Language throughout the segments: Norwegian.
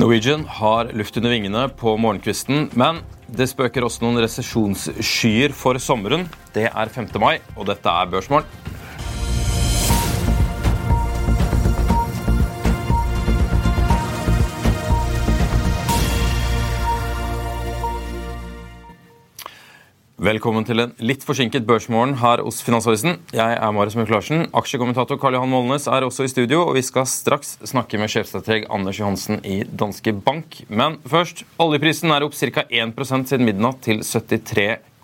Norwegian har luft under vingene på morgenkvisten, men det spøker også noen resesjonsskyer for sommeren. Det er 5. mai, og dette er Børsmorgen. Velkommen til en litt forsinket børsmorgen her hos Finansavisen. Jeg er Marius Mørk Larsen. Aksjekommentator Karl Johan Molnes er også i studio, og vi skal straks snakke med sjefstrateg Anders Johansen i Danske Bank. Men først, oljeprisen er opp ca. 1% siden midnatt til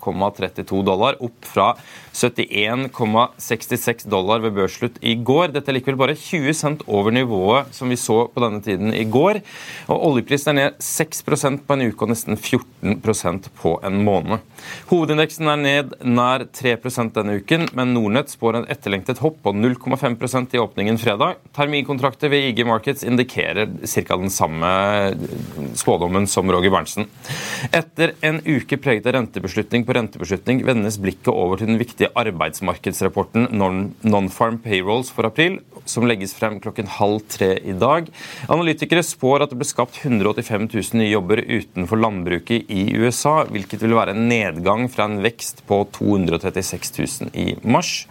73,32 dollar, opp fra 71,66 dollar ved børsslutt i går. Dette er likevel bare 20 cent over nivået som vi så på denne tiden i går. Og Oljeprisen er ned 6% på en uke og nesten 14% på en måned. Hovedindeksen er ned nær 3% denne uken, men Nordnett spår en etterlengtet hopp på 0,5% i åpningen fredag. Terminkontrakter ved IG Markets indikerer ca. den samme spådommen som Roger Berntsen. Etter en uke preget av rentebeslutning på rentebeslutning vendes blikket over til den viktige arbeidsmarkedsrapporten Non-Farm Payrolls for april, som legges frem klokken halv tre i dag. Analytikere spår at det ble skapt 185 000 nye jobber utenfor landbruket i USA, hvilket vil være en nedgang fra en vekst på 236 000 i mars.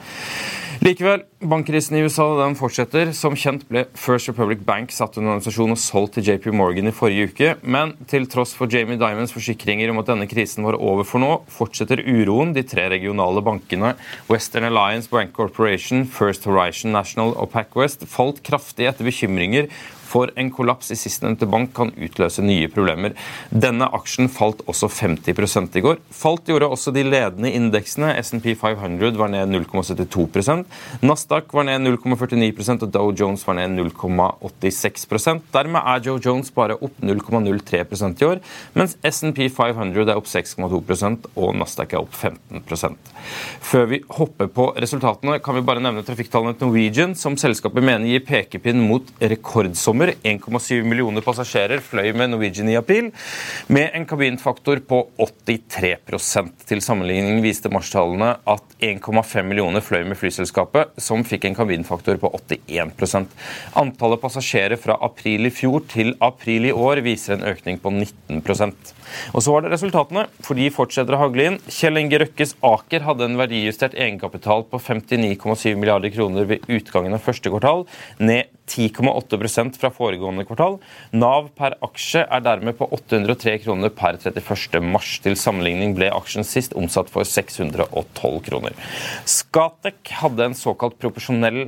Likevel, bankkrisen i USA den fortsetter. Som kjent ble First Republic Bank satt under organisasjon og solgt til JP Morgan i forrige uke. Men til tross for Jamie Diamonds forsikringer om at denne krisen var over for nå, fortsetter uroen. De tre regionale bankene Western Alliance Bank Corporation, First Horizon National og PacWest falt kraftig etter bekymringer for en kollaps i sistnevnte bank kan utløse nye problemer. Denne aksjen falt også 50 i går. Falt gjorde også de ledende indeksene. SMP 500 var ned 0,72% Nasdaq var ned 0,49% og Dow Jones var ned 0,86% Dermed er Joe Jones bare opp 0,03 i år, mens SMP 500 er opp 6,2% og Nasdaq er opp 15% Før vi hopper på resultatene, kan vi bare nevne trafikktallene til Norwegian, som selskapet mener gir pekepinn mot rekordsommer sommer. 1,7 millioner passasjerer fløy med Norwegian i april, med en kabinfaktor på 83% Til sammenligning viste marstallene at 1,5 millioner fløy med flyselskapet, som fikk en kabinfaktor på 81% Antallet passasjerer fra april i fjor til april i år viser en økning på 19% og så var det resultatene, for de fortsetter å hagle inn. Kjell Inge Røkkes Aker hadde en verdijustert egenkapital på 59,7 milliarder kroner ved utgangen av første kvartal, ned 10,8% fra foregående kvartal. Nav per aksje er dermed på 803 kroner per 31. mars. Til sammenligning ble aksjen sist omsatt for 612 kroner. Skatek hadde en såkalt proporsjonell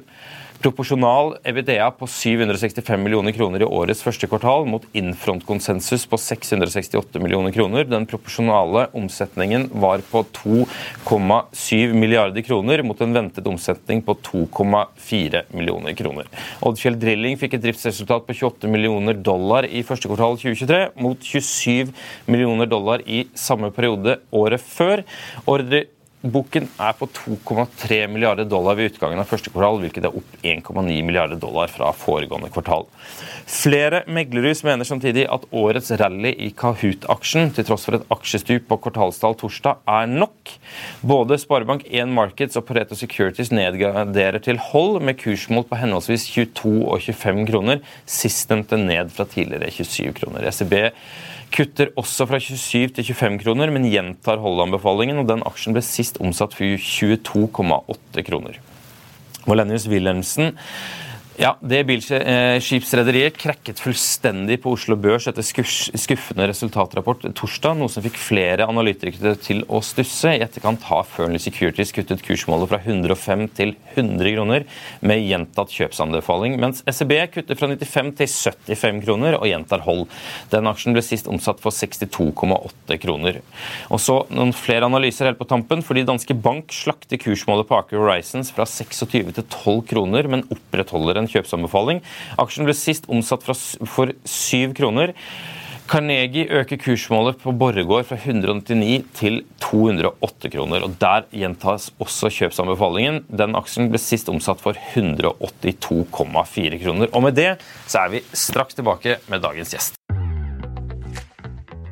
Proporsjonal EBITDA på 765 millioner kroner i årets første kvartal mot Infront-konsensus på 668 millioner kroner. Den proporsjonale omsetningen var på 2,7 milliarder kroner mot en ventet omsetning på 2,4 millioner kroner. Oddfjell Drilling fikk et driftsresultat på 28 millioner dollar i første kvartal 2023 mot 27 millioner dollar i samme periode året før. Ordre Boken er på 2,3 milliarder dollar ved utgangen av første kvartal, hvilket er opp 1,9 milliarder dollar fra foregående kvartal. Flere meglerhus mener samtidig at årets rally i Kahoot-aksjen, til tross for et aksjestup på kvartalstall torsdag, er nok. Både Sparebank1 Markets og Pareto Securities nedgraderer til hold med kursmål på henholdsvis 22 og 25 kroner, sistnevnte ned fra tidligere 27 kroner. ECB kutter også fra 27 til 25 kroner, men gjentar hold-anbefalingen. og Den aksjen ble sist omsatt for 22,8 kroner. Wallenius Wilhelmsen ja, Det bilskipsrederiet krekket fullstendig på Oslo Børs etter skuffende resultatrapport torsdag, noe som fikk flere analytikere til å stusse. I etterkant har Fearnley Securities kuttet kursmålet fra 105 til 100 kroner med gjentatt kjøpsanbefaling, mens SEB kutter fra 95 til 75 kroner og gjentar hold. Den aksjen ble sist omsatt for 62,8 kroner. Og så noen flere analyser helt på tampen, fordi Danske Bank slakter kursmålet på Aker Horizons fra 26 til 12 kroner, men opprettholder en kjøpsanbefaling. Aksjen ble sist omsatt for 7 kroner. Carnegie øker kursmålet på Borregaard fra 199 til 208 kroner. og Der gjentas også kjøpsanbefalingen. Den aksjen ble sist omsatt for 182,4 kroner. Og med det så er vi straks tilbake med dagens gjest.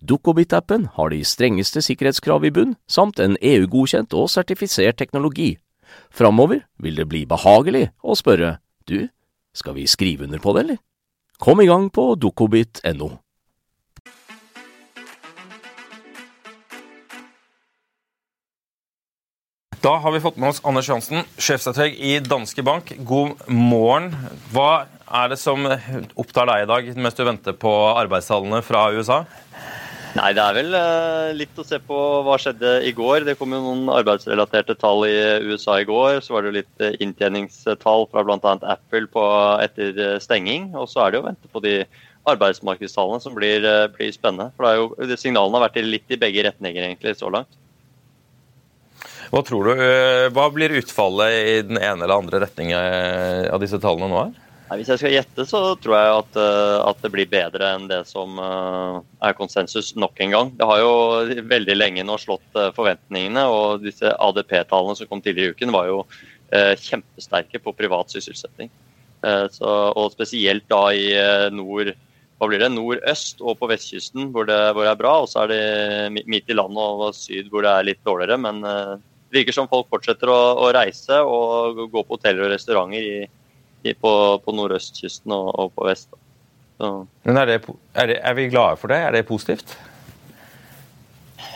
Dukkobit-appen har de strengeste sikkerhetskrav i bunn, samt en EU-godkjent og sertifisert teknologi. Framover vil det bli behagelig å spørre du, skal vi skrive under på det, eller? Kom i gang på dukkobit.no. Da har vi fått med oss Anders Johansen, sjefstrateg i Danske Bank. God morgen. Hva er det som opptar deg i dag mens du venter på arbeidstallene fra USA? Nei, Det er vel uh, litt å se på hva skjedde i går. Det kom jo noen arbeidsrelaterte tall i USA i går. Så var det jo litt uh, inntjeningstall fra bl.a. Apple på, etter uh, stenging. Og så er det jo å vente på de arbeidsmarkedstallene som blir, blir spennende. For det jo, de Signalene har vært litt i begge retninger egentlig så langt. Hva tror du, hva blir utfallet i den ene eller andre retningen av disse tallene nå? her? Nei, hvis jeg skal gjette, så tror jeg at, eh, at, det blir bedre enn det som eh, er konsensus nok en gang. Det har jo veldig lenge nå slått eh, forventningene, og disse ADP-tallene som kom tidligere i uken, var jo kjempesterke på privat sysselsetting. Så, og spesielt da i nord hva blir det, nordøst og på vestkysten hvor det, hvor det er bra. Og så er det midt i landet og syd hvor det er litt dårligere. Men det virker som folk fortsetter å, å reise og gå på hoteller og restauranter i, på, på nordøstkysten og, og, på vest. Men er, det, er, det, er, vi glade for det? Er det positivt?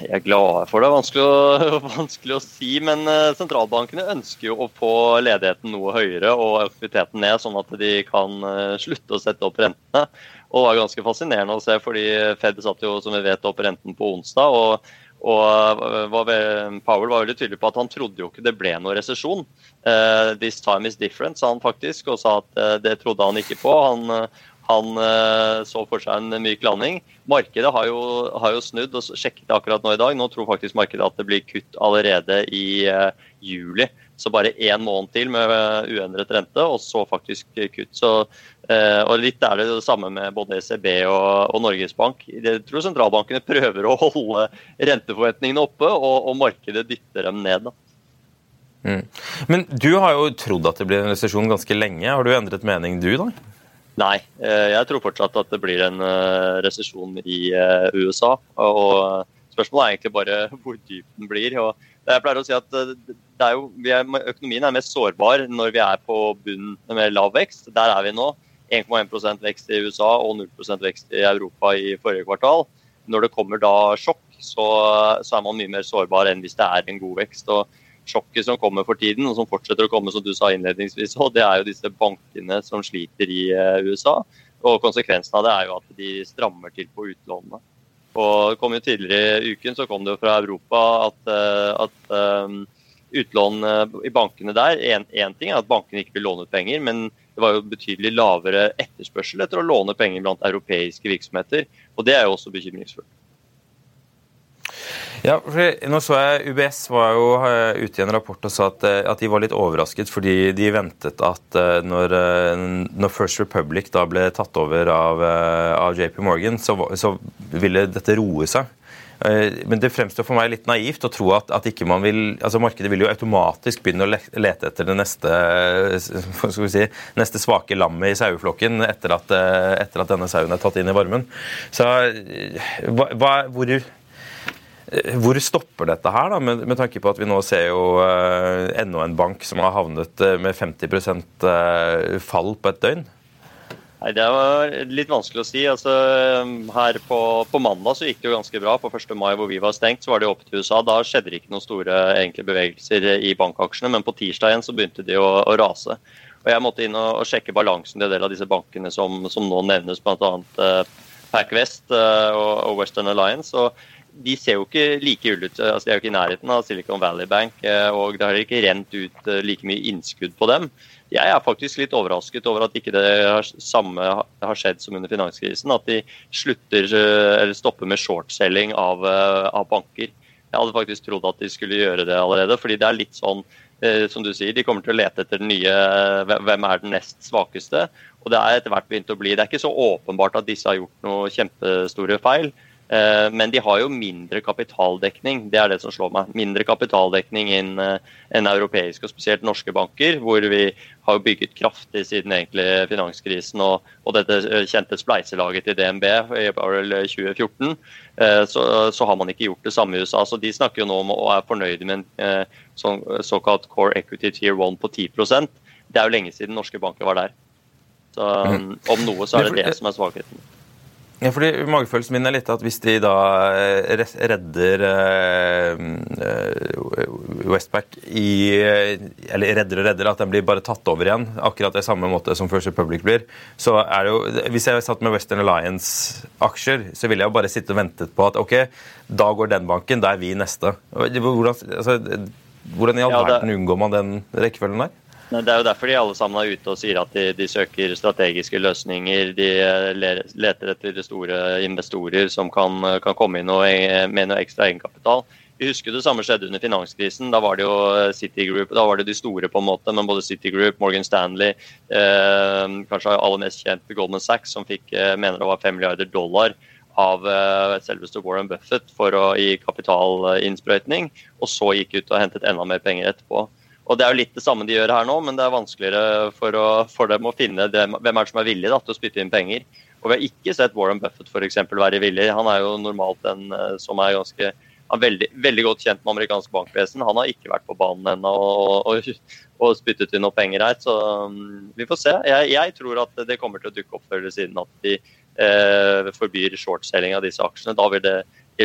Jeg er glad for det. Vanskelig å, vanskelig å si. Men uh, sentralbankene ønsker jo å få ledigheten noe høyere og aktiviteten ned, sånn at de kan uh, slutte å sette opp rentene. Og det var ganske fascinerende å se, fordi Fed satte jo som vi vet opp renten på onsdag. og og eh, Powell var veldig tydelig på at han trodde jo ikke det ble noen resesjon. Uh, this time is different, sa han faktisk, og sa at uh, det trodde han ikke på. Han, uh, Han uh, så for seg en myk landing. Markedet har jo, har jo, snudd og sjekket akkurat nå i dag. Nå tror faktisk markedet at det blir kutt allerede i uh, juli. Så bare én måned til med uendret rente, og så faktisk kutt. Så, og Litt er det det samme med både ECB og, og Norges Bank. Jeg tror sentralbankene prøver å holde renteforventningene oppe, og, og markedet dytter dem ned. da. Mm. Men du har jo trodd at det blir en resesjon ganske lenge. Har du endret mening du, da? Nei, eh, jeg tror fortsatt at det blir en eh, resesjon i eh, USA. Og spørsmålet er egentlig bare hvor dyp den blir. Og jeg pleier å si at er jo, er, økonomien er mest sårbar når vi er på bunnen med lav vekst. Der er vi nå. 1,1% vekst i USA og 0% vekst i Europa i forrige kvartal. Når det kommer da sjokk, så, så er man mye mer sårbar enn hvis det er en god vekst. og sjokket som kommer for tiden, og som fortsetter å komme, som du sa innledningsvis, og det er jo disse bankene som sliter i eh, USA. Og konsekvensen av det er jo at de strammer til på utlånene. Og det kom jo Tidligere i uken så kom det jo fra Europa at, eh, at um, utlån i bankene der Én ting er at bankene ikke vil låne ut penger, men det var jo betydelig lavere etterspørsel etter å låne penger blant europeiske virksomheter. Og det er jo også bekymringsfullt. Ja, for nå så jeg UBS var jo eh, ute i en rapport og sa at, eh, at, de var litt overrasket fordi de ventet at eh, når, når First Republic da ble tatt over av, av JP Morgan, så, så, ville dette roe seg. Men det fremstår for meg litt naivt å tro at, at vil, altså markedet vil jo automatisk begynne å lete etter det neste, si, neste svake lammet i saueflokken etter at, etter at denne sauen er tatt inn i varmen. Så hva, hvor hvor stopper dette her, da, med, med, tanke på at vi nå ser jo uh, enda en bank som har havnet uh, med 50 uh, fall på et døgn? Nei, Det var litt vanskelig å si. Altså, her på, på, mandag så gikk det jo ganske bra. På 1. mai hvor vi var stengt, så var det opp til USA. Da skjedde det ikke noen store egentlig, bevegelser i bankaksjene, men på tirsdag igjen så begynte de å, å rase. Og Jeg måtte inn og, og sjekke balansen til en del av disse bankene som, som nå nevnes, bl.a. Uh, PacWest uh, og, og Western Alliance. og de ser jo ikke like ille ut. altså De er jo ikke i nærheten av Silicon Valley Bank, eh, og det har ikke rent ut eh, like mye innskudd på dem. Jeg er faktisk litt overrasket over at ikke det har, samme har skjedd som under finanskrisen. At de slutter eh, eller stopper med shortselling av, av banker. Jeg hadde faktisk trodd at de skulle gjøre det allerede. fordi det er litt sånn, som du sier, De kommer til å lete etter den nye Hvem er den nest svakeste? Og det er etter hvert begynt å bli. Det er ikke så åpenbart at disse har gjort noe kjempestore feil. Eh, men de har jo mindre kapitaldekning, det er det som slår meg. Mindre kapitaldekning enn en eh, europeiske og spesielt norske banker, hvor vi har bygget kraftig siden egentlig finanskrisen og, og dette eh, kjente spleiselaget til DNB i 2014. Så, så, har man ikke gjort det samme i USA. Så de snakker jo nå om og er fornøyde med en så, såkalt core equity tier 1 på 10% Det er jo lenge siden norske banker var der. Så mm. om noe så er det det som er svakheten. Ja, fordi Magefølelsen min er litt at hvis de da eh, redder eh, eh, Westback i Eller redder og redder, at den blir bare tatt over igjen, akkurat det samme måte som First Republic blir, så er det jo Hvis jeg satt med Western Alliance-aksjer, så ville jeg jo bare sitte og ventet på at OK, da går den banken, da er vi neste. Hvordan, altså, hvordan i all verden unngår man den rekkefølgen der? Det er jo derfor de alle sammen er ute og sier at de, de søker strategiske løsninger. De eh, leter etter store investorer som kan, kan komme inn med noe ekstra egenkapital. Vi husker det samme skjedde under finanskrisen. Da var det jo City Citigroup, da var det de store, på en måte, men både Citigroup, Morgan Stanley, eh, kanskje aller mest kjent Goldman Sachs, som fikk eh, mener det var 5 milliarder dollar av eh, selveste Warren Buffett for å gi kapitalinnsprøytning, og så gikk ut og hentet enda mer penger etterpå. Og Det er jo litt det samme de gjør her nå, men det er vanskeligere for, å, for dem å finne det, hvem er det som er villig da, til å spytte inn penger. Og Vi har ikke sett Warren Buffett for eksempel, være villig. Han er jo normalt en eh, som er ganske han er veldig, veldig godt kjent med amerikansk bankvesen. Han har ikke vært på banen ennå og, og, og, spyttet inn noe penger her. Så um, vi får se. Jeg, jeg, tror at det kommer til å dukke opp før eller siden at de eh, forbyr shortselling av disse aksjene. Da vil det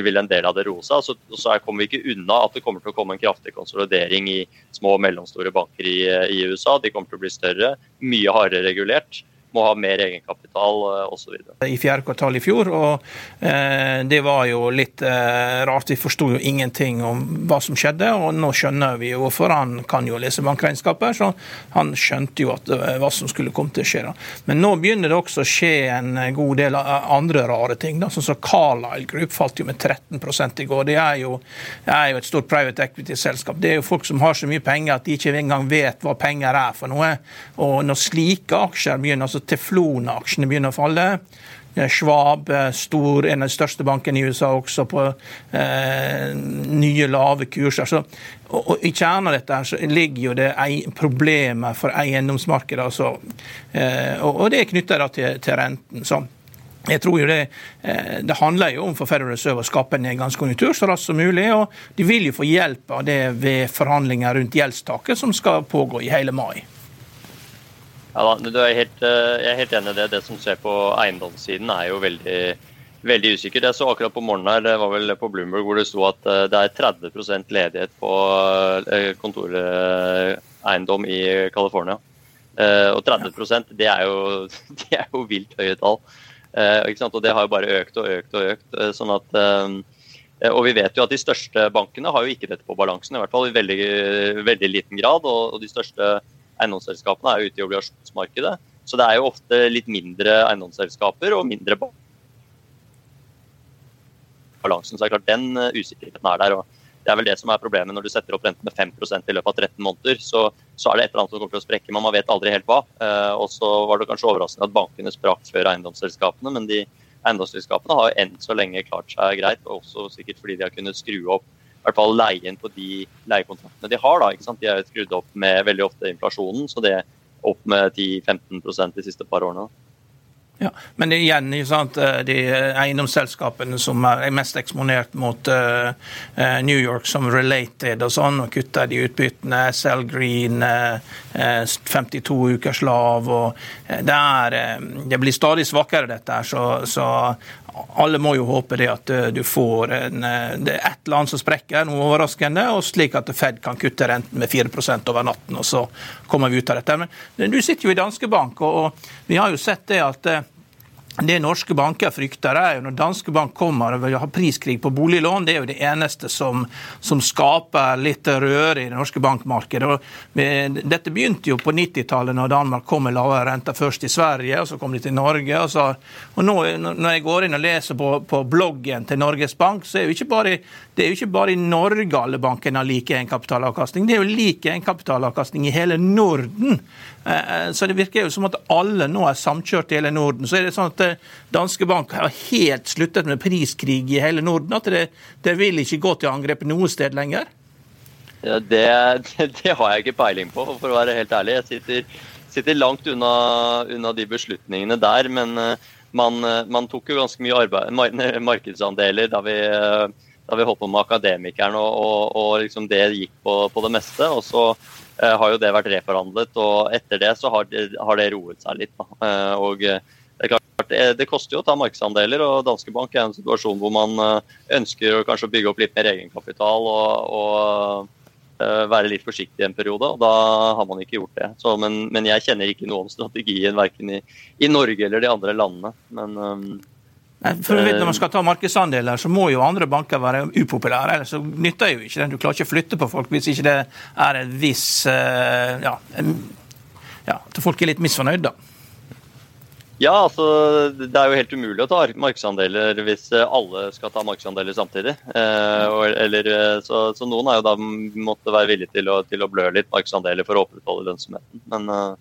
vil en del av det roe seg. Så, så kommer vi ikke unna at det kommer til å komme en kraftig konsolidering i små og mellomstore banker i, i, USA. De kommer til å bli større, mye hardere regulert. Må ha mer egenkapital osv. I fjerde kvartal i fjor, og eh, det var jo litt eh, rart. Vi forsto jo ingenting om hva som skjedde, og nå skjønner vi jo, hvorfor. han kan jo lese bankregnskaper, så han skjønte jo at, hva som skulle komme til å skje. Da. Men nå begynner det også å skje en god del andre rare ting. Da. Sånn som Carlisle Group falt jo med 13 i går. Det er jo, er jo et stort private equity-selskap. Det er jo folk som har så mye penger at de ikke engang vet hva penger er for noe. Og når slike aksjer begynner, altså teflon-aksjene begynner å falle Schwab, eh, stor, en av de største bankene i USA, også på eh, nye, lave kurser. Så, og, og I kjernen av dette så ligger jo det problemet for eiendomsmarkedet. Altså, eh, og, og, det er knytta til, til renten. Så jeg tror jo det, eh, det handler jo om for Federal Reserve å skape en nedgangskonjunktur så raskt som mulig. og De vil jo få hjelp av det ved forhandlinger rundt gjeldstaket som skal pågå i hele mai. Ja, da, er helt, eh, jeg er helt enig i det. Det som skjer på eiendomssiden er jo veldig, veldig usikkert. Jeg så akkurat på morgenen her, det var vel på Bloomberg hvor det sto at eh, det er 30% ledighet på kontoreiendom i California. Og 30% det er jo, det er jo vilt høye tall. Eh, og det har jo bare økt og økt og økt. Eh, sånn at, eh, og vi vet jo at de største bankene har jo ikke dette på balansen, i hvert fall i veldig, veldig liten grad. Og, de største eiendomsselskapene er jo ute i obligasjonsmarkedet. Så det er jo ofte litt mindre eiendomsselskaper og mindre balansen. Så det er klart den usikkerheten er der. og det er vel det som er problemet når du setter opp renten med 5% i løpet av 13 måneder. Så, så, er det et eller annet som kommer til å sprekke, men man vet aldri helt hva. Eh, og så var det kanskje overraskende at bankene sprakk før eiendomsselskapene, men de eiendomsselskapene har enn så lenge klart seg greit, og også sikkert fordi de har kunnet skru opp hvert fall leien på de leiekontraktene de har. da, ikke sant? De er skrudd opp med veldig ofte inflasjonen, så det er opp med 10-15% de siste par årene. Ja, Men det er igjen sant, eh, de eiendomsselskapene som er mest eksponert mot uh, New York, som Related og sånn, og kutter de utbyttene. SL Green, uh, 52 ukers lav. og det, er, det blir stadig svakere, dette. Så, så, alle må jo håpe det at du får en, det er et annet som sprekker, noe overraskende, og slik at Fed kan kutte renten med 4% over natten, og så kommer vi ut av dette. Men du sitter jo i Danske Bank, og vi har jo sett det at det norske banker frykter, er jo når danske bank kommer og vil ha priskrig på boliglån. Det er jo det eneste som, som skaper litt røre i det norske bankmarkedet. Og dette begynte jo på 90-tallet, når Danmark kom med lavere renter først i Sverige, og så kom de til Norge. Og, så, og nå, når jeg går inn og leser på, på, bloggen til Norges Bank, så er jo ikke bare, det er jo ikke bare i Norge alle bankene har like egenkapitalavkastning. Det er jo like egenkapitalavkastning i hele Norden. Eh, eh, så det virker jo som at alle nå er samkjørt i hele Norden. Så er det sånn at eh, Danske Bank har helt sluttet med priskrig i hele Norden. At det, det vil ikke gå til angrep noe sted lenger? Ja, det, det, har jeg ikke peiling på, for å være helt ærlig. Jeg sitter, sitter langt unna, unna, de beslutningene der. Men man, man, tok jo ganske mye arbeid, markedsandeler da vi, da vi holdt på med Akademikeren, og, og, og liksom det gikk på, på det meste. og så Eh, har jo det vært reforhandlet, og etter det så har det, har det roet seg litt. Eh, og eh, det, er klart, det koster jo å ta markedsandeler, og Danske Bank er en situasjon hvor man ønsker å kanskje bygge opp litt mer egenkapital og, og være litt forsiktig en periode, og da har man ikke gjort det. Så, men, men, jeg kjenner ikke noe om strategien verken i, i Norge eller de andre landene. Men um, for vet, Når man skal ta markedsandeler, så må jo andre banker være upopulære. Ellers så nytter jo ikke den. Du klarer ikke å flytte på folk hvis ikke det er en viss eh, Ja, ja at folk er litt misfornøyd, da. Ja, altså det er jo helt umulig å ta markedsandeler hvis alle skal ta markedsandeler samtidig. Eh, eller, eh, så, så, noen er jo da måtte være villige til å, til å blø litt markedsandeler for å opprettholde lønnsomheten. Men Eh,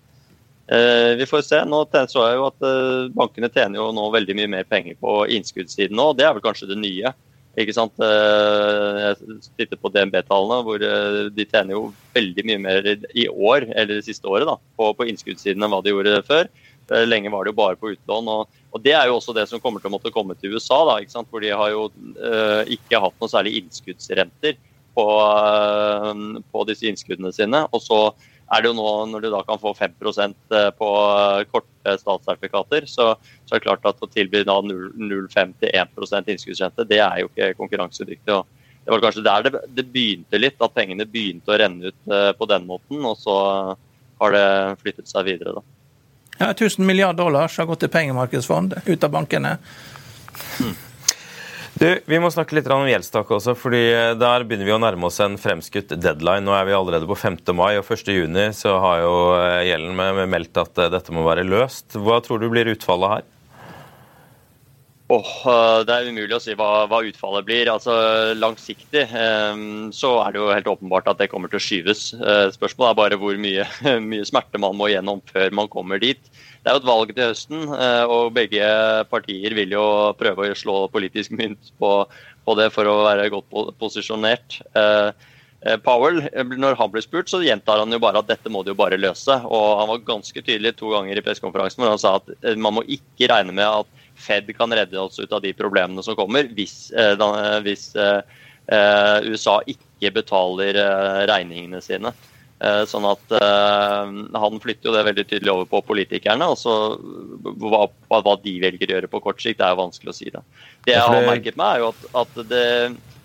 vi får se. Nå så jeg jo at eh, Bankene tjener jo nå veldig mye mer penger på innskuddssiden nå. Det er vel kanskje det nye. Ikke sant? Eh, jeg titter på DNB-tallene, hvor de tjener jo veldig mye mer i år, eller det siste året, da, på, på innskuddssiden enn hva de gjorde før. Lenge var det jo bare på utlån. Og, og, Det er jo også det som kommer til å måtte komme til USA, da, ikke sant? hvor de har jo ikke hatt noe særlig innskuddsrenter på, på disse innskuddene sine. og så er det jo nå når du da kan få 5 eh, på korte statssertifikater, så, så, er det klart at å tilby 0,5 til 1 innskuddsrente, det er jo ikke konkurransedyktig. og det var kanskje der det, det, begynte litt, at pengene begynte å renne ut uh, på den måten. Og så har det flyttet seg videre, da. Ja, 1000 milliarder dollar har gått til pengemarkedsfond ut av bankene. Hmm. Du, Vi må snakke litt om gjeldstak også, fordi der begynner vi å nærme oss en fremskutt deadline. Nå er vi allerede på 5. mai, og 1. juni så har jo gjelden meldt at dette må være løst. Hva tror du blir utfallet her? Oh, det er umulig å si hva, hva utfallet blir. Altså, langsiktig um, så er det jo helt åpenbart at det kommer til å skyves. Uh, spørsmålet er bare hvor mye, mye, smerte man må gjennom før man kommer dit. Det er jo et valg til høsten, uh, og begge partier vil jo prøve å slå politisk mynt på, på det for å være godt posisjonert. Uh, Powell, når han blir spurt, så gjentar han jo bare at dette må de jo bare løse. Og han var ganske tydelig to ganger i pressekonferansen hvor han sa at man må ikke regne med at Fed kan redde oss ut av de problemene som kommer, hvis, eh, hvis eh, eh, USA ikke betaler regningene sine. Sånn at Han flytter jo det veldig tydelig over på politikerne. og så hva, hva, de velger å gjøre på kort sikt, det er jo vanskelig å si. det. Det jeg har merket meg, er jo at, at det,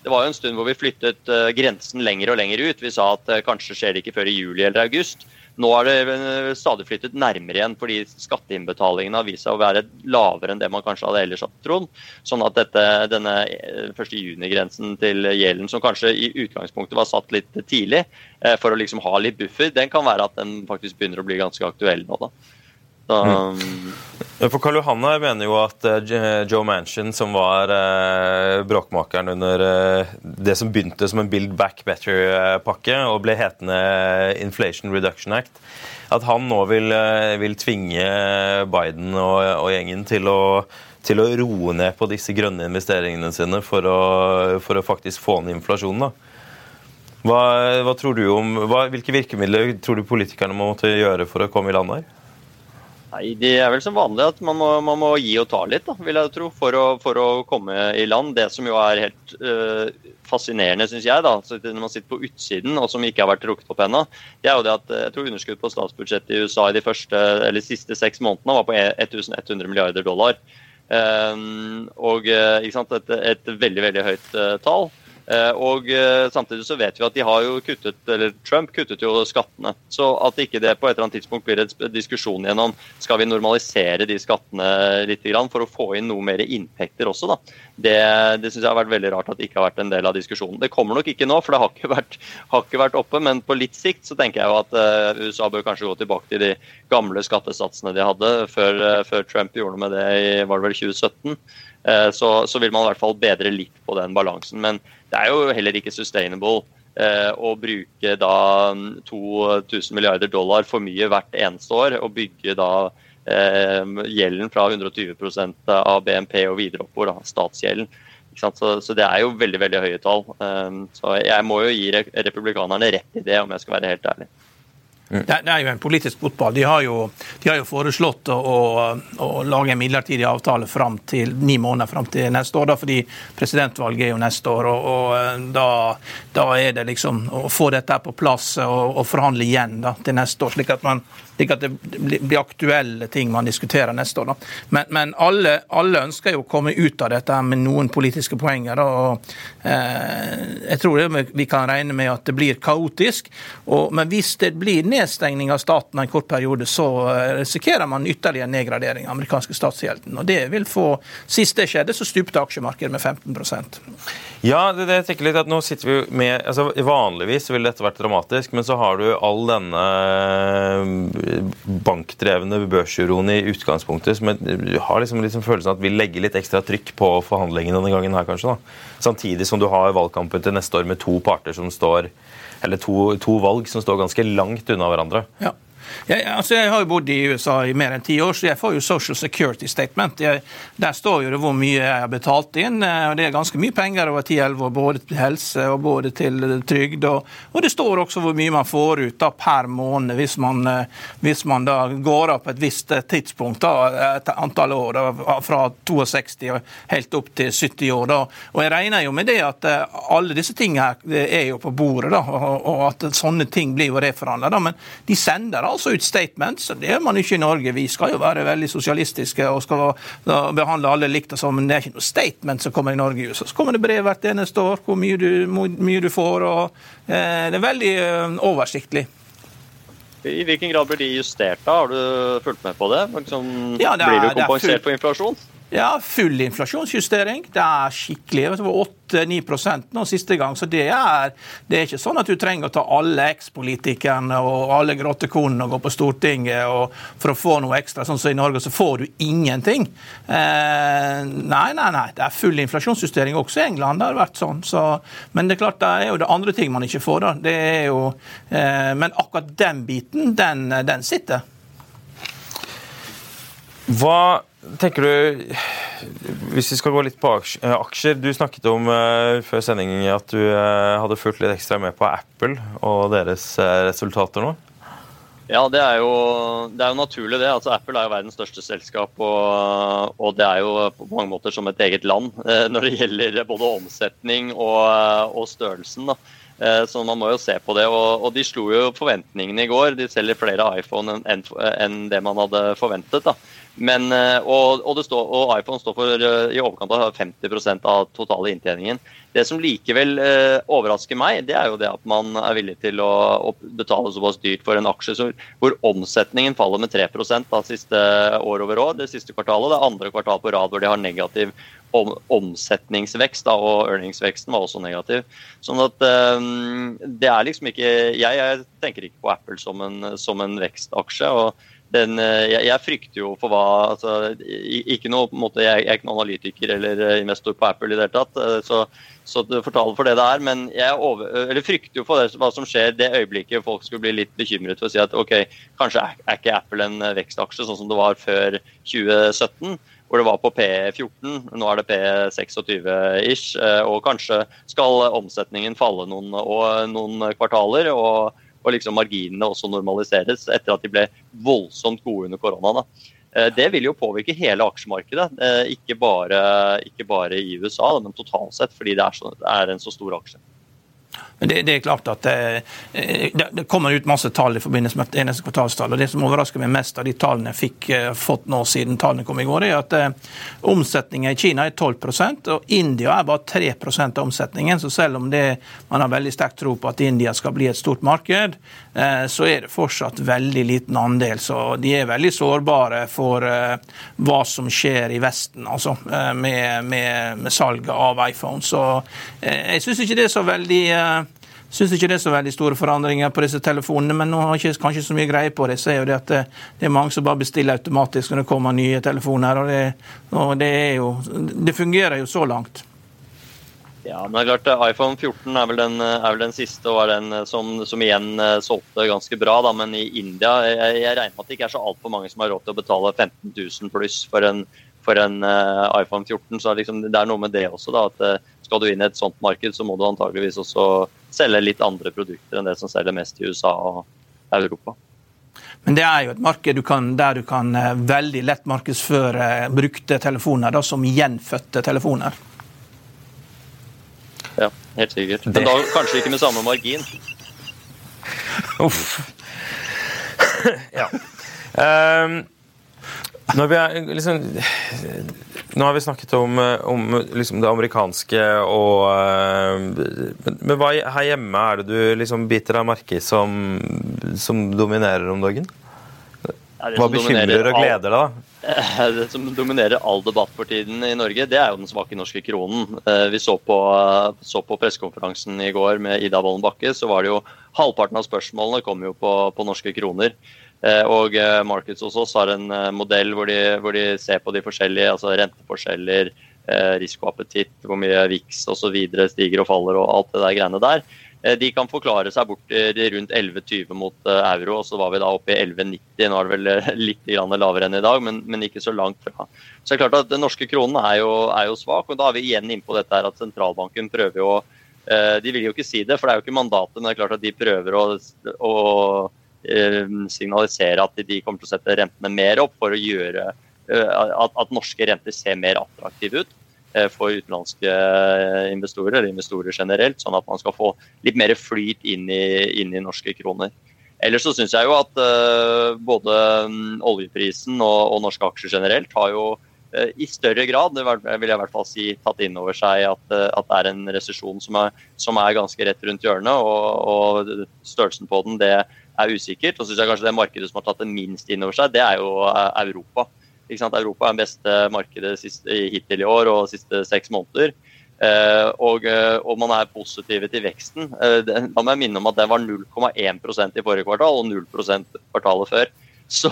det, var jo en stund hvor vi flyttet uh, grensen lenger og lenger ut. Vi sa at uh, kanskje skjer det ikke før i juli eller august. Nå er det eh, stadig flyttet nærmere igjen fordi skatteinnbetalingene har vist seg å være lavere enn det man kanskje hadde ellers trodd. Sånn at dette, denne 1.6-grensen eh, til gjelden, som kanskje i utgangspunktet var satt litt tidlig eh, for å liksom ha litt buffer, den kan være at den faktisk begynner å bli ganske aktuell nå. da. Så, mm. For Karl Johanne mener jo at uh, Joe Manchin, som var uh, bråkmakeren under det som begynte som en Build Back Better-pakke og ble hetende Inflation Reduction Act, at han nå vil, vil tvinge Biden og, og gjengen til å, til å, roe ned på disse grønne investeringene sine for å, for å faktisk få ned inflasjonen. da. Hva, hva, tror du om, hva, Hvilke virkemidler tror du politikerne må måtte gjøre for å komme i land her? Nei, Det er vel som vanlig at man må, man må gi og ta litt, da, vil jeg tro, for å, for å, komme i land. Det som jo er helt uh, fascinerende, syns jeg, da, når man sitter på utsiden og som ikke har vært trukket opp ennå, det er jo det at jeg tror underskudd på statsbudsjettet i USA i de første, eller siste seks månedene var på 1100 milliarder dollar. Um, og sant, et, et veldig, veldig høyt uh, tall. Eh, og eh, Samtidig så vet vi at de har jo kuttet, eller Trump kuttet jo skattene. Så at ikke det på et eller annet tidspunkt blir en diskusjon gjennom skal vi normalisere de skattene litt for å få inn noe mer inntekter også, da. Det, det syns jeg har vært veldig rart at det ikke har vært en del av diskusjonen. Det kommer nok ikke nå, for det har ikke vært, har ikke vært oppe. Men på litt sikt så tenker jeg jo at uh, USA bør kanskje gå tilbake til de gamle skattesatsene de hadde før, før Trump gjorde noe med det i var det vel 2017. Uh, så, så vil man i hvert fall bedre litt på den balansen. Men det er jo heller ikke sustainable eh, å bruke da 2000 milliarder dollar for mye hvert eneste år og bygge da eh, gjelden fra 120% av BNP og videre oppover, da, statsgjelden. Så, så, det er jo veldig veldig høye tall. Så jeg må jo gi republikanerne rett i det, om jeg skal være helt ærlig. Mm. Det, det, er jo en politisk fotball. De har jo, de har jo foreslått å, å, å, lage en midlertidig avtale fram til ni måneder fram til neste år, da, fordi presidentvalget er jo neste år. og, og eh, da, da, er det liksom å få dette på plass og, og forhandle igjen da, til neste år, slik at man slik at det blir aktuelle ting man diskuterer neste år. Da. Men, men alle, alle, ønsker jo å komme ut av dette med noen politiske poenger. Og, eh, jeg tror det, vi kan regne med at det blir kaotisk. Og, men hvis det blir nedstengning av staten en kort periode, så eh, risikerer man ytterligere nedgradering av amerikanske statsgjelden. Og det vil få Sist det skjedde, så stupte aksjemarkedet med 15% Ja, det, det jeg tenker litt at nå sitter vi med, altså Vanligvis ville dette vært dramatisk, men så har du all denne bankdrevne børsuroen i utgangspunktet. som har liksom, liksom følelsen at vi legger litt ekstra trykk på forhandlingene denne gangen her, kanskje. da. Samtidig som du har valgkampen til neste år med to parter som står eller to, to valg som står ganske langt unna hverandre. Ja. Jeg, altså jeg har jo bodd i USA i mer enn ti år, så jeg får jo Social Security Statement. Jeg, der står jo det hvor mye jeg har betalt inn, eh, og det er ganske mye penger over 10-11 år, både til helse og både til trygd. Og, og, det står også hvor mye man får ut da, per måned hvis man, eh, hvis man da går av på et visst eh, tidspunkt, da, et antall år, da, fra 62 og helt opp til 70 år. Da. Og jeg regner jo med det at alle disse tingene er jo på bordet, da, og, og at sånne ting blir jo reforhandla. Men de sender altså også ut statements. Det gjør man ikke i Norge. Vi skal jo være veldig sosialistiske og skal behandle alle likt. Men det er ikke noe statement som kommer i Norge. Så kommer det brev hvert eneste år hvor mye du, mye du får. og eh, Det er veldig eh, oversiktlig. I hvilken grad blir de justert da? Har du fulgt med på det? Liksom, ja, det er, blir du kompensert for inflasjon? Ja, full inflasjonsjustering. Det er skikkelig. Det var 8-9% nå siste gang. Så det er, det er, ikke sånn at du trenger å ta alle ekspolitikerne og alle grottekonene og gå på Stortinget for å få noe ekstra. Sånn som i Norge, så får du ingenting. Eh, nei, nei, nei. Det er full inflasjonsjustering også i England. Det har vært sånn. Så, men det er klart, det er jo det andre ting man ikke får, da. Det er jo, eh, men akkurat den biten, den, den sitter. Hva tenker du Hvis vi skal gå litt på eh, aksjer. Du snakket om uh, før sending at du uh, hadde fulgt litt ekstra med på Apple og deres resultater nå? Ja, det er, jo, det er jo naturlig, det. Altså, Apple er jo verdens største selskap. Og, og, det er jo på mange måter som et eget land når det gjelder både omsetning og, og størrelsen. da. Så man må jo se på det. Og, de slo jo forventningene i går. De selger flere iPhone enn en det man hadde forventet. da. Men, eh, og, og, står, og, iPhone står for eh, i overkant av 50% av totale inntjeningen. Det som likevel eh, overrasker meg, det er jo det at man er villig til å, å betale såpass dyrt for en aksje så, hvor omsetningen faller med 3 da, siste år over år, det siste kvartalet. Det er andre kvartal på rad hvor de har negativ om, omsetningsvekst, da, og earningsveksten var også negativ. Sånn at um, det er liksom ikke Jeg, jeg tenker ikke på Apple som en, som en vekstaksje. og den, eh, jeg, jeg, frykter jo for hva altså, ikke noe, på en måte, jeg, jeg, er ikke noen analytiker eller eh, investor på Apple i det hele tatt, så, så fortale for det det er. Men jeg over, frykter jo for det, hva som skjer det øyeblikket folk skulle bli litt bekymret for å si at ok, kanskje er, er ikke Apple en vekstaksje sånn som det var før 2017 hvor det var på P14. Nå er det P26-ish. Og kanskje skal omsetningen falle noen, noen kvartaler. og og liksom marginene også normaliseres etter at de ble voldsomt gode under korona. Da. det vil jo påvirke hele aksjemarkedet, eh, ikke bare, ikke bare i USA, men totalt sett, fordi det er, så, det er en så stor aksje. Men det, det, er klart at det, det, det, kommer ut masse tall i forbindelse med eneste kvartalstall. og Det som overrasker meg mest av de tallene jeg fikk uh, fått nå siden tallene kom i går, er at uh, omsetningen i Kina er 12% og India er bare 3 av omsetningen. Så selv om det, man har veldig sterk tro på at India skal bli et stort marked, så er det fortsatt veldig liten andel. Så de er veldig sårbare for hva som skjer i Vesten, altså, med, med, med salget av iPhone. Så jeg syns ikke det er så veldig syns ikke det er så veldig store forandringer på disse telefonene, men nå har jeg ikke, kanskje så mye greie på det. Jeg ser jo det at det, det, er mange som bare bestiller automatisk når det kommer nye telefoner. og det, og det, jo, det fungerer jo så langt. Ja, men det er klart iPhone 14 er vel den, er vel den siste og er den som, som, igjen eh, solgte ganske bra. Da. Men i India jeg, jeg regner med at det ikke er så altfor mange som har råd til å betale 15 000 pluss for en, for en uh, iPhone 14. Så liksom, det er noe med det også. Da, at Skal du inn i et sånt marked, så må du antageligvis også selge litt andre produkter enn det som selger mest i USA og Europa. Men det er jo et marked du kan, der du kan eh, veldig lett markedsføre brukte telefoner da, som gjenfødte telefoner. Ja, helt sikkert. Men da kanskje ikke med samme margin. Uff. ja. Um, når vi er, liksom, nå har vi snakket om, om liksom det amerikanske og Men, men hva her hjemme er det du liksom biter av merke som, som dominerer om dagen? Hva bekymrer og gleder deg, da? Det som dominerer all debatt for tiden i Norge, det er jo den svake norske kronen. Eh, vi så på, så på pressekonferansen i går med Ida Wolden Bakke, så var det jo halvparten av spørsmålene kom jo på, på norske kroner. Eh, og eh, Markets hos oss har en eh, modell hvor de, hvor de ser på de forskjellige, altså renteforskjeller, risikoappetitt, hvor mye VIX osv. stiger og faller og alt det der greiene der. De kan forklare seg bort rundt 11,20 mot euro, og så var vi da oppe i 11,90. Nå er det vel litt lavere enn i dag, men, men, ikke så langt fra. Så det er klart at Den norske kronen er jo, er jo svak, og da er vi igjen inne på dette her at sentralbanken prøver jo De vil jo ikke si det, for det er jo ikke mandatet, men det er klart at de prøver å, å signalisere at de kommer til å sette rentene mer opp for å gjøre eh, at, at norske renter ser mer attraktive ut eh, for utenlandske investorer, eller investorer generelt, sånn at man skal få litt mer flyt inn i, inn i norske kroner. Ellers så syns jeg jo at både um, oljeprisen og, og, norske aksjer generelt har jo i større grad det vil jeg i hvert fall si, tatt inn over seg at, at det er en resesjon som, som, er ganske rett rundt hjørnet. Og, og størrelsen på den det er usikkert. Og så synes jeg kanskje det markedet som har tatt det minst inn over seg, det er jo Europa. Europa er det beste markedet siste, hittil i år og siste seks måneder. Uh, og, og, man er positive til veksten. Da det, jeg minne om at den var 0,1% i forrige kvartal og 0% kvartalet før. Så,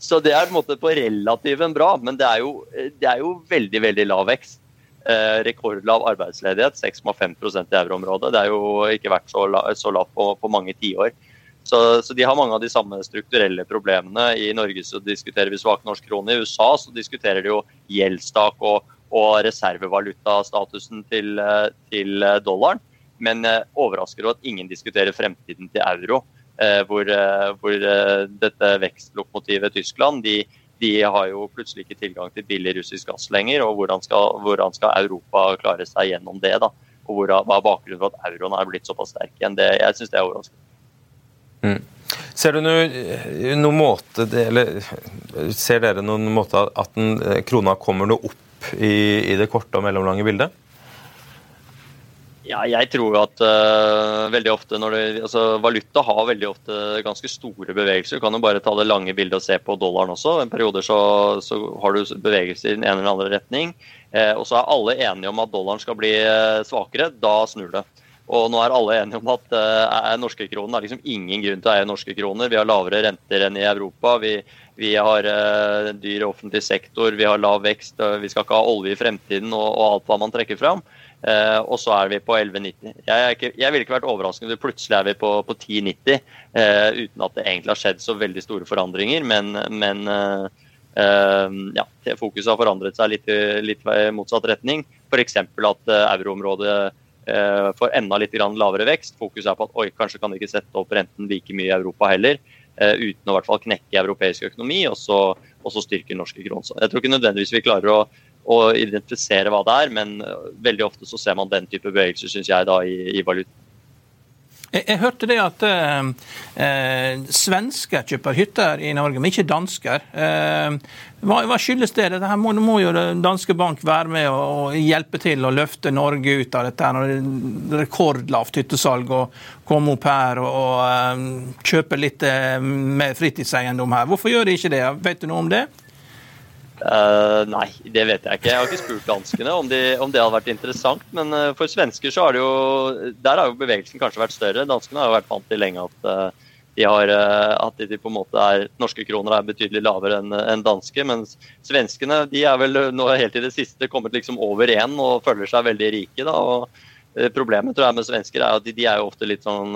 så, det er på en måte på relativen bra, men det er jo, det er jo veldig veldig lav vekst. Eh, rekordlav arbeidsledighet, 6,5% i euroområdet. Det er jo ikke vært så, la, så lavt på, på mange tiår. Så, så, de har mange av de samme strukturelle problemene. I Norge så diskuterer vi svak norsk krone. I USA så diskuterer de jo gjeldstak og, og reservevalutastatusen til, eh, til dollaren. Men eh, overrasker det at ingen diskuterer fremtiden til euro. Eh, hvor, eh, hvor eh, dette vekstlokomotivet Tyskland de, de, har jo plutselig ikke tilgang til billig russisk gass lenger. og Hvordan skal, hvordan skal Europa klare seg gjennom det? da? Og hvor, Hva er bakgrunnen for at euroen er blitt såpass sterk igjen? Det, jeg syns det er overraskende. Mm. Ser du noe måte, eller ser dere noen måte at den, krona kommer noe opp i, i det korte og mellomlange bildet? Ja, jeg tror at uh, veldig ofte når det, altså, Valuta har veldig ofte ganske store bevegelser. Du kan jo bare ta det lange bildet og se på dollaren også. En perioder så, så har du bevegelser i den ene eller andre retning. Uh, og så er alle enige om at dollaren skal bli uh, svakere. Da snur det. Og nå er alle enige om at uh, norske kronen er liksom ingen grunn til å eie norske kroner. Vi har lavere renter enn i Europa. Vi, vi har uh, dyr offentlig sektor, vi har lav vekst, vi skal ikke ha olje i fremtiden og, og alt hva man trekker fram. Uh, og så er vi på 11,90. Jeg, jeg ville ikke vært overrasket om plutselig er vi på, på 10,90 uh, uten at det egentlig har skjedd så veldig store forandringer. Men, men uh, ja, fokuset har forandret seg litt, litt motsatt retning. F.eks. at euroområdet får enda litt lavere vekst. Fokuset er på at oi, kanskje kan de ikke sette opp renten like mye i Europa heller. uten å hvert fall knekke europeisk økonomi, og så, og så styrke norske kroner. Jeg tror ikke nødvendigvis vi klarer å å identifisere hva det er, men øh, veldig ofte så ser man den type bevegelser, syns jeg, da, i, i valuta. Jeg, jeg, hørte det at eh, øh, svensker kjøper hytter i Norge, men ikke dansker. Eh, hva, hva, skyldes det? Dette må, må, jo danske bank være med og, hjelpe til å løfte Norge ut av dette når det er rekordlavt hyttesalg og komme opp her og, og eh, kjøpe litt mer fritidseiendom her. Hvorfor gjør de ikke det? Vet du noe om det? Uh, nei, det vet jeg ikke. Jeg har ikke spurt danskene om, de, om det hadde vært interessant. Men uh, for svensker så har det jo Der har jo bevegelsen kanskje vært større. Danskene har jo vært vant til lenge at uh, de har at de på en måte er Norske kroner er betydelig lavere enn en danske. Mens svenskene de er vel nå helt i det siste kommet liksom over én og føler seg veldig rike. da, og Problemet tror jeg med svensker er at de, de er jo ofte litt sånn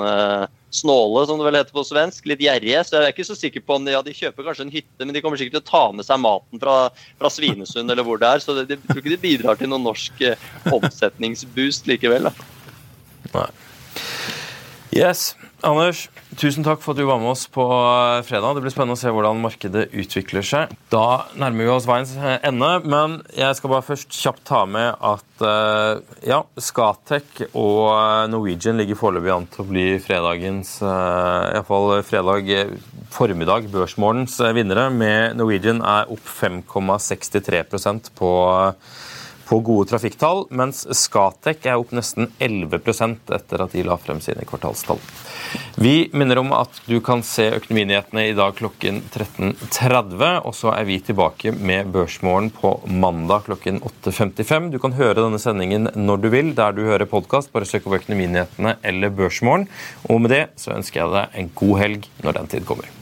snåle, som det vel heter på svensk. Litt gjerrige. Så jeg er ikke så sikker på om de, ja, de kjøper kanskje en hytte, men de kommer sikkert til å ta med seg maten fra, fra Svinesund eller hvor det er. Så det, jeg tror ikke det bidrar til noen norsk eh, omsetningsboost likevel. Da. Nei. Yes. Anders, tusen takk for at du var med oss på eh, fredag. Det blir spennende å se hvordan markedet utvikler seg. Da nærmer vi oss veiens ende, men jeg skal bare først kjapt ta med at eh, ja, Scatec og Norwegian ligger foreløpig an til å bli fredagens eh, Iallfall fredag formiddag, børsmorgens vinnere. Med Norwegian er opp 5,63% på på gode trafikktall, mens Skatec er opp nesten 11% etter at de la frem sine kvartalstall. Vi minner om at du kan se Økonominyhetene i dag klokken 13.30. Og så er vi tilbake med Børsmorgen på mandag klokken 8.55. Du kan høre denne sendingen når du vil, der du hører podkast. Bare søk opp Økonominyhetene eller Børsmorgen. Og med det så ønsker jeg deg en god helg når den tid kommer.